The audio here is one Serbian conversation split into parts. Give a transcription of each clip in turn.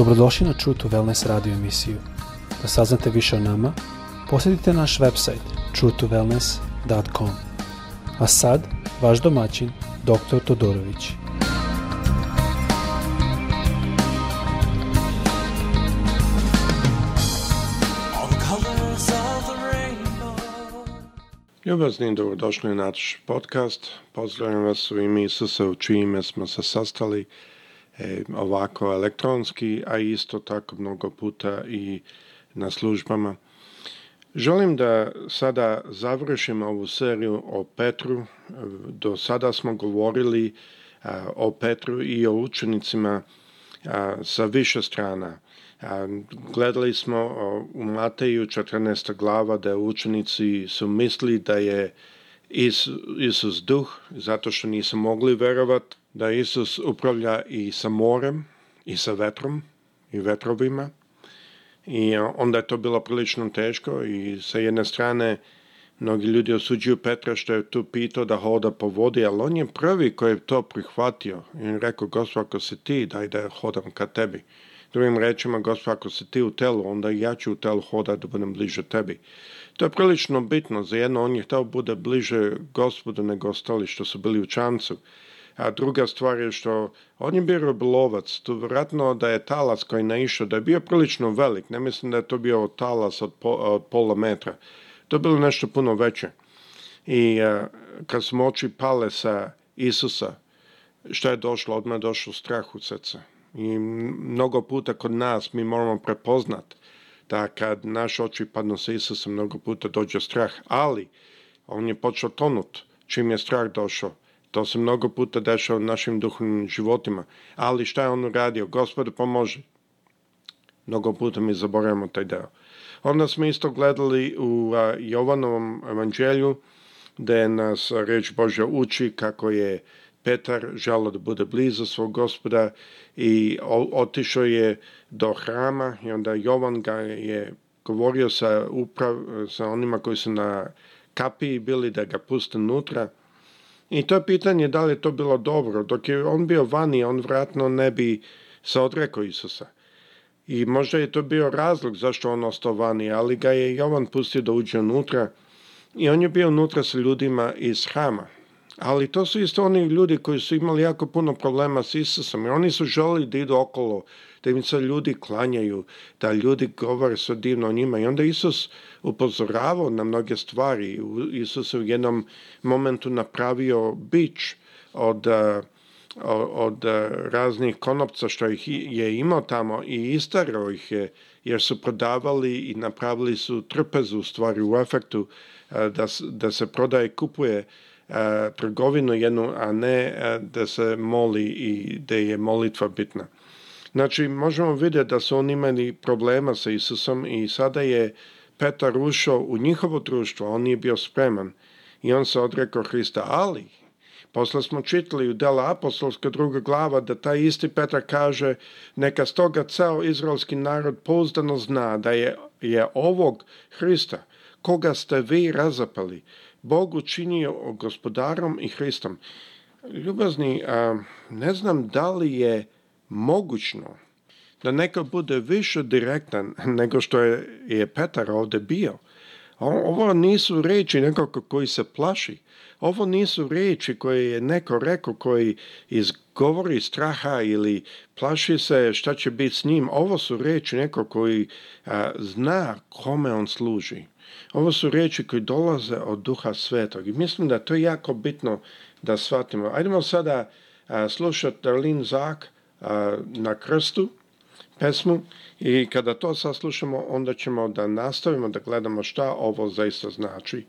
Dobrodošli na True to Wellness radio emisiju. Da saznate više o nama, posjetite naš website truetowellness.com. A sad, vaš domaćin, dr. Todorović. Ljubazni dobrodošli na naš podcast. Pozdravljam vas u ime Isusa u čiji smo se sastali e, ovako elektronski, a isto tako mnogo puta i na službama. Želim da sada završim ovu seriju o Petru. Do sada smo govorili a, e, o Petru i o učenicima a, e, sa više strana. A, e, gledali smo a, u Mateju 14. glava da učenici su mislili da je Isus, Isus duh, zato što nisu mogli verovati da Isus upravlja i sa morem, i sa vetrom, i vetrovima. I onda je to bilo prilično teško i sa jedne strane mnogi ljudi osuđuju Petra što je tu pitao da hoda po vodi, ali on je prvi koji je to prihvatio. I on je rekao, gospod, ako si ti, daj da hodam ka tebi. Drugim rečima, gospod, ako si ti u telu, onda ja ću u telu hodati da budem bliže tebi. To je prilično bitno, za jedno on je htio bude bliže gospodu nego ostali što su bili u čamcu. A druga stvar je što on je bio ribolovac, tu vjerojatno da je talas koji naišao, da je bio prilično velik, ne mislim da je to bio talas od, po, od pola metra, to je bilo nešto puno veće. I a, e, kad smo oči pale sa Isusa, što je došlo? Odmah je došlo strah u srce. I mnogo puta kod nas mi moramo prepoznat da kad naš oči padnu sa Isusa, mnogo puta dođe strah, ali on je počeo tonut čim je strah došao To se mnogo puta dešava u našim duhovnim životima. Ali šta je on uradio? Gospod pomože. Mnogo puta mi zaboravimo taj deo. Onda smo isto gledali u Jovanovom evanđelju, gde nas reč Božja uči kako je Petar želao da bude blizu svog gospoda i otišao je do hrama i onda Jovan ga je govorio sa, uprav, sa onima koji su na kapiji bili da ga puste unutra. I to je pitanje da li je to bilo dobro. Dok je on bio vani, on vratno ne bi se odrekao Isusa. I možda je to bio razlog zašto on ostao vani, ali ga je Jovan pustio da uđe unutra i on je bio unutra sa ljudima iz hrama. Ali to su isto oni ljudi koji su imali jako puno problema s Isusom i oni su želili da idu okolo da im se ljudi klanjaju, da ljudi govore sa divno o njima. I onda Isus upozoravao na mnoge stvari. Isus je u jednom momentu napravio bić od od raznih konopca što ih je imao tamo i istarao ih je jer su prodavali i napravili su trpezu u stvari u efektu da, da se prodaje kupuje e, trgovinu jednu, a ne e, da se moli i da je molitva bitna. Znači, možemo vidjeti da su oni imali problema sa Isusom i sada je Petar ušao u njihovo društvo, on nije bio spreman i on se odrekao Hrista. Ali, posle smo čitali u dela apostolska druga glava da taj isti Petar kaže neka stoga ceo izraelski narod pouzdano zna da je, je ovog Hrista koga ste vi razapali, Bog učinio gospodarom i Hristom. Ljubazni, a, ne znam da li je mogućno da neko bude više direktan nego što je, je Petar ovdje bio. Ovo nisu reči nekoga koji se plaši. Ovo nisu reči koje je neko rekao koji izgovori straha ili plaši se šta će biti s njim. Ovo su reči neko koji a, zna kome on služi. Ovo su reči koji dolaze od duha svetog. I mislim da to je jako bitno da shvatimo. Ajdemo sada a, slušati Darlene Zak, a, na krstu pesmu i kada to saslušamo onda ćemo da nastavimo da gledamo šta ovo zaista znači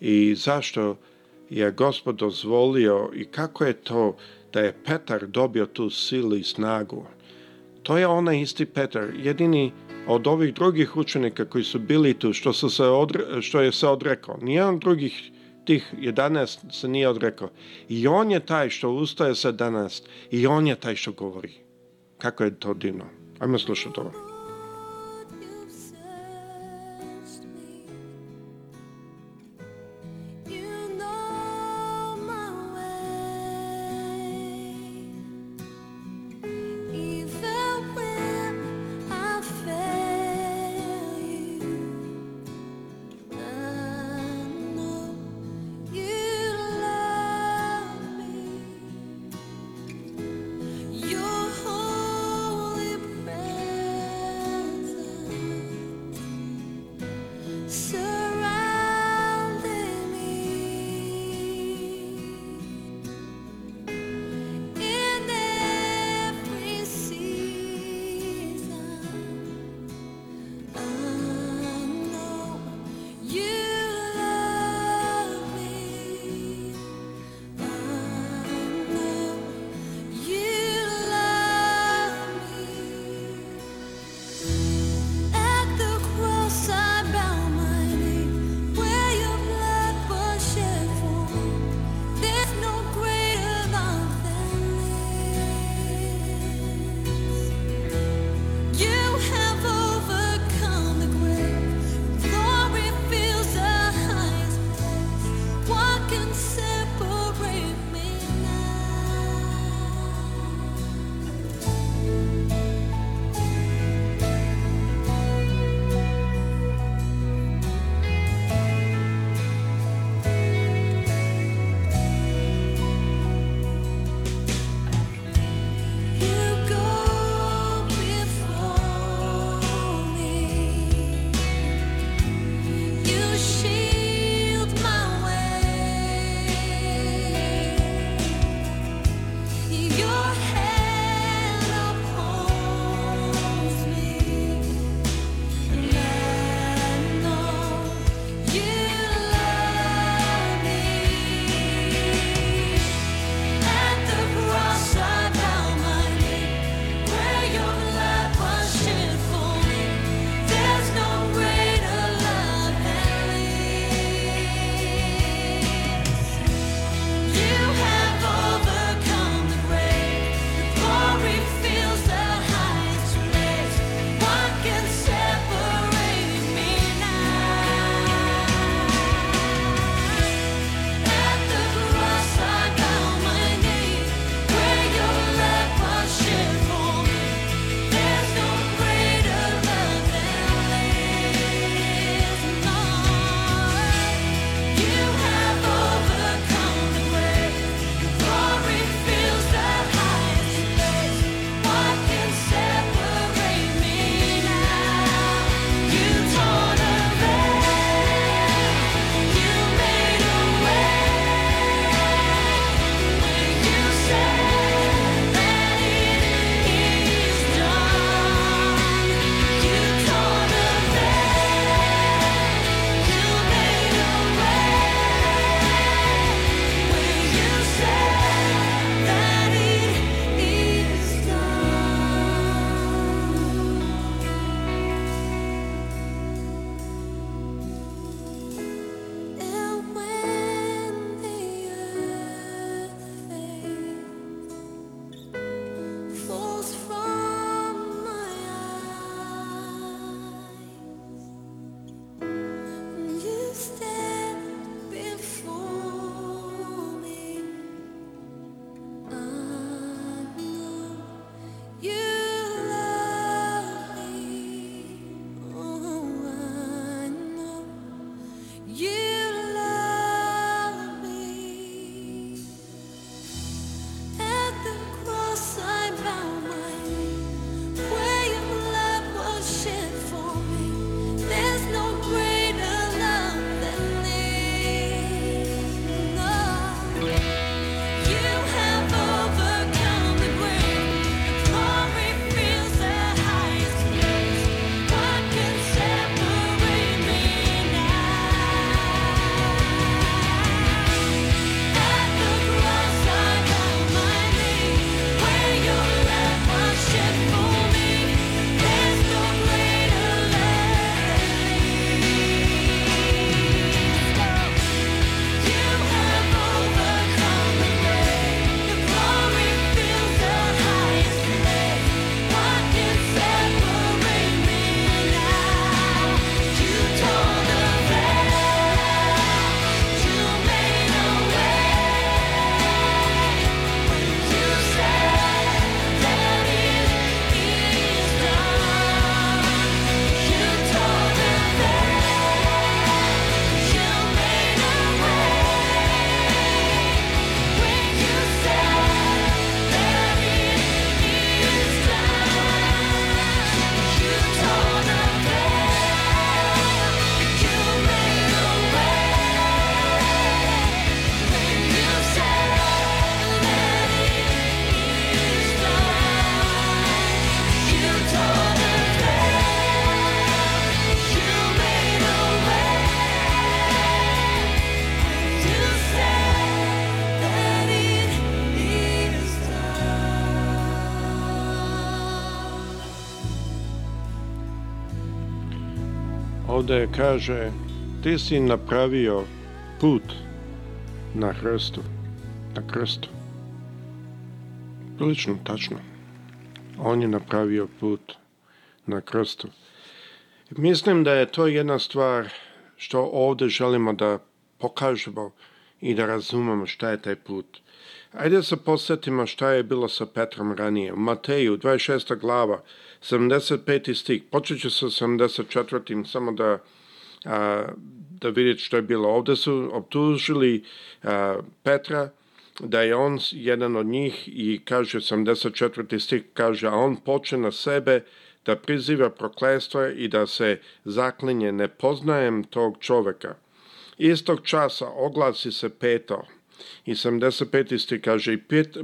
i zašto je gospod dozvolio i kako je to da je Petar dobio tu silu i snagu. To je onaj isti Petar, jedini od ovih drugih učenika koji su bili tu, što, su se odre, što je se odrekao. Nijedan drugih tih 11 se nije odrekao. I on je taj što ustaje sa 11 i on je taj što govori. Kako je to divno. Ajmo slušati ovo. Ovde kaže, ti si napravio put na hrstu, na krstu. Prilično tačno. On je napravio put na krstu. Mislim da je to jedna stvar što ovde želimo da pokažemo i da razumemo šta je taj put. Ajde da se posetimo šta je bilo sa Petrom ranije. U Mateju, 26. glava, 75. stih. Počet ću sa 74. samo da, a, da vidite što je bilo. Ovde su optužili a, Petra da je on jedan od njih i kaže 74. stih, kaže, a on poče na sebe da priziva proklestva i da se zaklinje, ne poznajem tog čoveka. Istog časa oglasi se Peto, I 75. isti kaže, i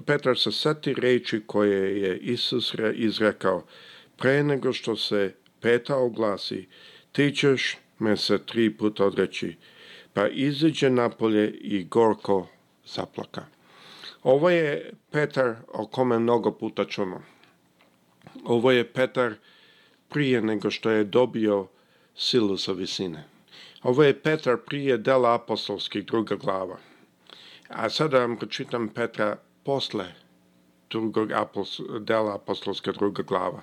Petar se seti reči koje je Isus izrekao, pre nego što se peta oglasi, ti ćeš me se tri puta odreći, pa iziđe napolje i gorko zaplaka. Ovo je Petar o kome mnogo puta čuno. Ovo je Petar prije nego što je dobio silu sa visine. Ovo je Petar prije dela apostolskih druga glava. A sada vam pročitam Petra posle drugog apos, dela apostolska druga glava.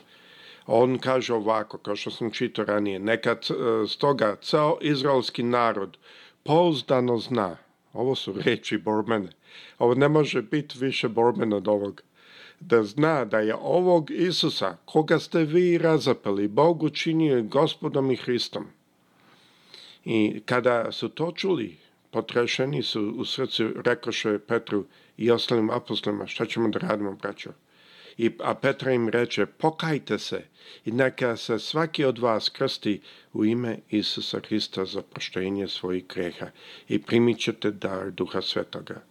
On kaže ovako, kao što sam čitao ranije, nekad e, stoga ceo izraelski narod pouzdano zna, ovo su reči Bormene, ovo ne može biti više Bormen od ovog, da zna da je ovog Isusa, koga ste vi razapeli, Bog učinio gospodom i Hristom. I kada su to čuli, potrešeni su u srcu, rekoše Petru i ostalim apostolima, šta ćemo da radimo, braćo? I, a Petra im reče, pokajte se i neka se svaki od vas krsti u ime Isusa Hrista za proštenje svojih greha i primit ćete dar Duha Svetoga.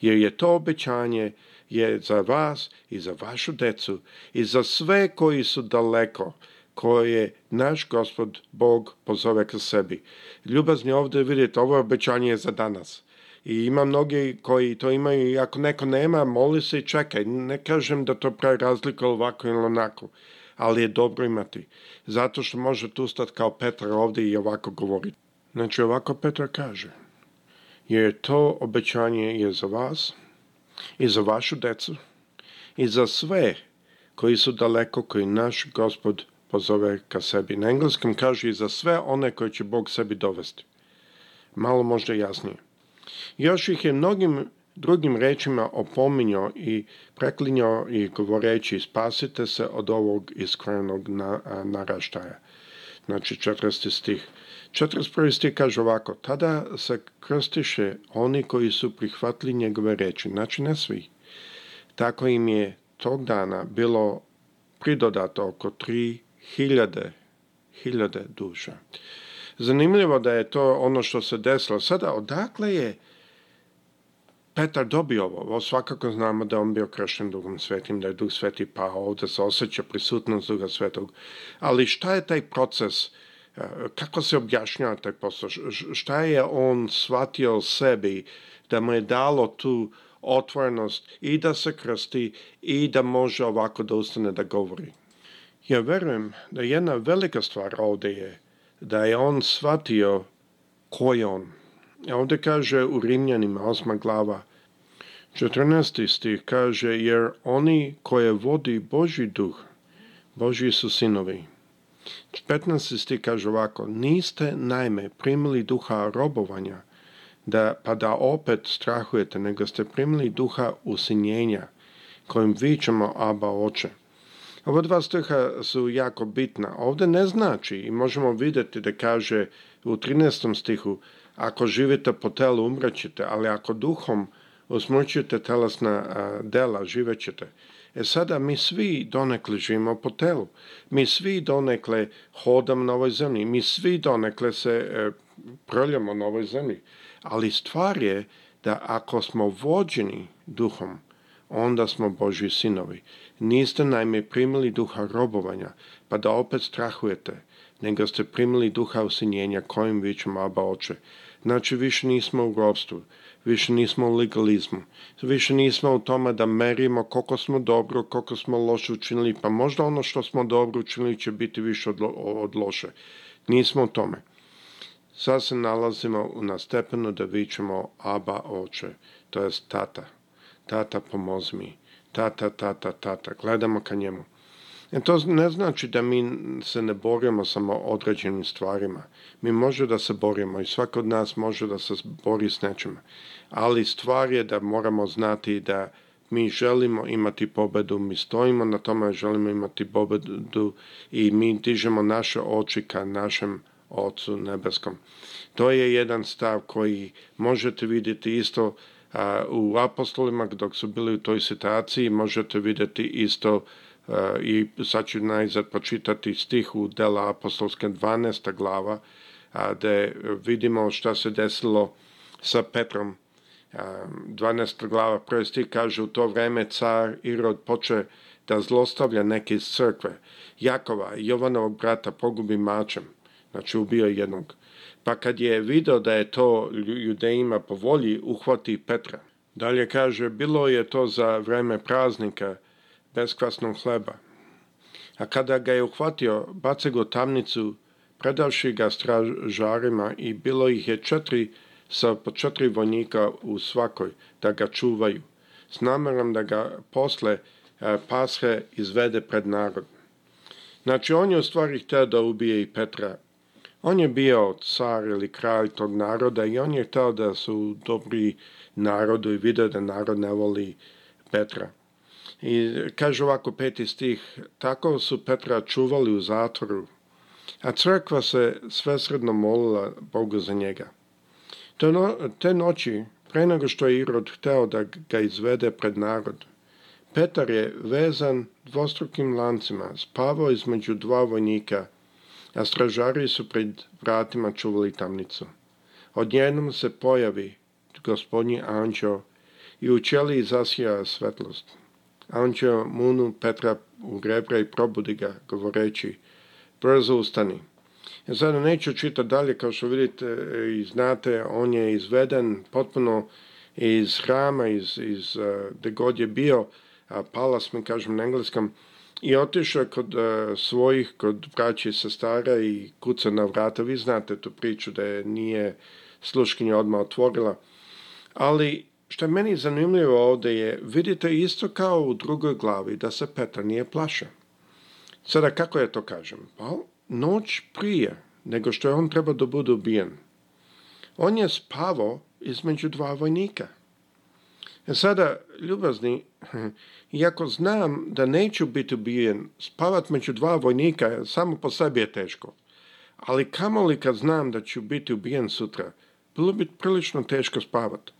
Jer je to obećanje je za vas i za vašu decu i za sve koji su daleko, koje naš gospod Bog pozove ka sebi. Ljubazni ovde vidite, ovo je obećanje za danas. I ima mnogi koji to imaju i ako neko nema, moli se i čekaj. Ne kažem da to pravi razlika ovako ili onako, ali je dobro imati. Zato što može možete ustati kao Petar ovde i ovako govoriti. Znači ovako Petar kaže, jer to obećanje je za vas i za vašu decu i za sve koji su daleko, koji naš gospod pozove ka sebi. Na engleskom kaže i za sve one koje će Bog sebi dovesti. Malo možda jasnije. Još ih je mnogim drugim rečima opominjao i preklinjao i govoreći spasite se od ovog iskrenog na, a, naraštaja. Znači 40. stih. 41. stih kaže ovako, tada se krstiše oni koji su prihvatili njegove reči, znači ne svi. Tako im je tog dana bilo pridodato oko tri hiljade, hiljade duša. Zanimljivo da je to ono što se desilo. Sada, odakle je Petar dobio ovo? Ovo svakako znamo da on bio krešen Dugom Svetim, da je Duh Sveti pao, ovde se osjeća prisutnost Duga Svetog. Ali šta je taj proces? E, kako se objašnjava taj posao? Šta je on shvatio sebi da mu je dalo tu otvorenost i da se krsti i da može ovako da ustane da govori? Ja verujem da jedna velika stvar ovde je da je on shvatio ko je on. ovde kaže u Rimljanima, osma glava, 14. stih kaže, jer oni koje vodi Boži duh, Boži su sinovi. 15. stih kaže ovako, niste najme primili duha robovanja, da, pa da opet strahujete, nego ste primili duha usinjenja, kojim vićemo Aba oče. Ova dva stiha su jako bitna. Ovde ne znači i možemo videti da kaže u 13. stihu ako živite po telu umrećete, ali ako duhom osmoćujete telesna dela, živećete. E sada mi svi donekle živimo po telu. Mi svi donekle hodam na ovoj zemlji. Mi svi donekle se e, prljamo na ovoj zemlji. Ali stvar je da ako smo vođeni duhom, onda smo Božji sinovi. Niste najme primili duha robovanja, pa da opet strahujete, nego ste primili duha usinjenja kojim vićemo Aba oče. Znači više nismo u robstvu, više nismo u legalizmu, više nismo u tome da merimo koliko smo dobro, koliko smo loše učinili, pa možda ono što smo dobro učinili će biti više od, od loše. Nismo u tome. Sad se nalazimo na stepenu da vićemo Aba oče, to jest tata tata pomozi mi, tata, tata, tata, gledamo ka njemu. E to ne znači da mi se ne borimo samo određenim stvarima. Mi može da se borimo i svako od nas može da se bori s nečim. Ali stvar je da moramo znati da mi želimo imati pobedu, mi stojimo na tome, želimo imati pobedu i mi dižemo naše oči ka našem Ocu nebeskom. To je jedan stav koji možete vidjeti isto u apostolima dok su bili u toj situaciji možete videti isto i sad ću najzad pročitati stih u dela apostolske 12. glava a, da vidimo šta se desilo sa Petrom. 12. glava prvi stih kaže u to vreme car Irod poče da zlostavlja neke iz crkve. Jakova, Jovanovog brata, pogubi mačem. Znači, ubio jednog. Pa kad je video da je to judejima po volji, uhvati Petra. Dalje kaže, bilo je to za vreme praznika beskvasnog hleba. A kada ga je uhvatio, bace go tamnicu, predavši ga stražarima i bilo ih je četiri sa po četiri vojnika u svakoj, da ga čuvaju, s namerom da ga posle e, pashe izvede pred narod. Znači, on je u stvari hteo da ubije i Petra, On je bio car ili kralj tog naroda i on je hteo da su dobri narodu i video da narod ne voli Petra. I kaže ovako peti stih, tako su Petra čuvali u zatvoru, a crkva se svesredno molila Bogu za njega. Te, no, te noći, pre nego što je Irod hteo da ga izvede pred narod, Petar je vezan dvostrukim lancima, spavao između dva vojnika – a stražari su pred vratima čuvali tamnicu. Odjednom se pojavi gospodin Anđeo i u ćeliji zasija svetlost. Anđeo munu Petra u grebra i probudi ga, govoreći, brzo ustani. Ja sada neću čitati dalje, kao što vidite i znate, on je izveden potpuno iz hrama, iz, iz eh, gde god je bio, palas, mi kažem na engleskom, i otišao kod uh, svojih, kod braća sa sestara i kuca na vrata. Vi znate tu priču da je nije sluškinja odmah otvorila. Ali što je meni zanimljivo ovde je, vidite isto kao u drugoj glavi, da se Petar nije plaša. Sada, kako ja to kažem? Pa, noć prije nego što je on treba da bude ubijen, on je spavao između dva vojnika. E sada, ljubazni, iako znam da neću biti ubijen, spavat među dva vojnika samo po sebi je teško. Ali kamoli kad znam da ću biti ubijen sutra, bilo bi prilično teško spavat.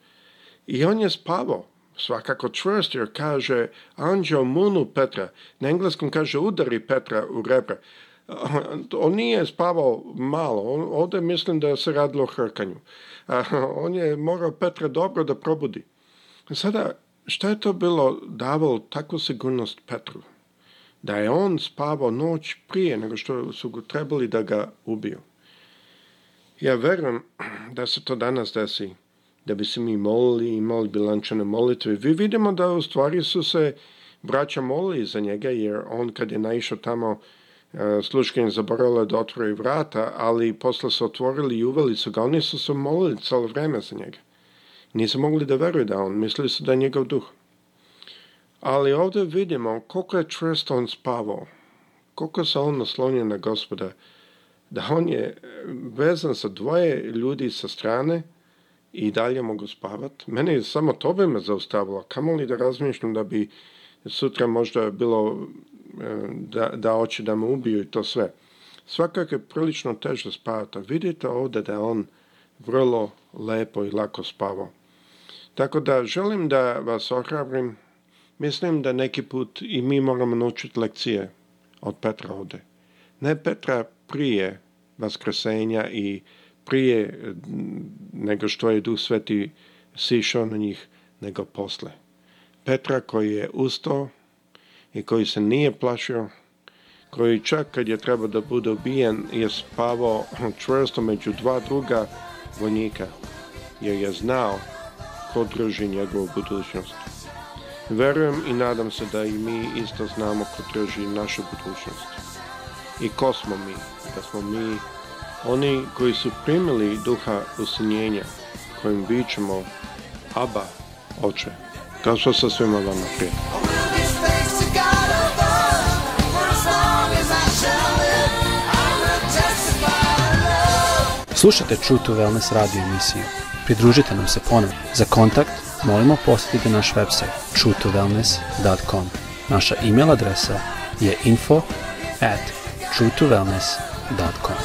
I on je spavao, svakako čvrst, jer kaže anđeo munu Petra, na engleskom kaže udari Petra u rebra. On nije spavao malo, on, ovdje mislim da se radilo o hrkanju. On je morao Petra dobro da probudi. Sada, šta je to bilo davalo takvu sigurnost Petru? Da je on spavao noć prije nego što su go trebali da ga ubiju. Ja verujem da se to danas desi, da bi se mi molili, imali bi lančane molitve. Vi vidimo da u stvari su se braća molili za njega, jer on kad je naišao tamo, e, sluškinja zaborala da otvori vrata, ali posle se otvorili i uveli su ga. Oni su se molili celo vreme za njega. Nisu mogli da veruju da on, mislili su da je njegov duh. Ali ovde vidimo koliko je čvrsto on spavao, koliko se on naslonio na gospoda, da on je e, vezan sa dvoje ljudi sa strane i dalje mogu spavat. Mene je samo to bi me zaustavilo, kamo li da razmišljam da bi sutra možda bilo e, da, da hoće da me ubiju i to sve. Svakako je prilično teže spavati, a vidite ovde da je on vrlo lepo i lako spavao. Tako da želim da vas ohrabrim. Mislim da neki put i mi moramo naučiti lekcije od Petra ovde. Ne Petra prije Vaskresenja i prije nego što je Duh Sveti sišao na njih, nego posle. Petra koji je ustao i koji se nije plašio, koji čak kad je trebao da bude ubijen je spavao čvrsto među dva druga vojnika, jer je znao ko drži njegovu budućnost. Verujem i nadam se da i mi isto znamo ko drži našu budućnost. I ko smo mi? Da smo mi oni koji su primili duha usinjenja kojim vičemo Aba, Oče, kao što sa svima vama prije. Slušate True to Wellness radio emisiju. Pridružite nam se ponovno. Za kontakt molimo posjetite naš website truetowellness.com. Naša email adresa je info at truetowellness.com.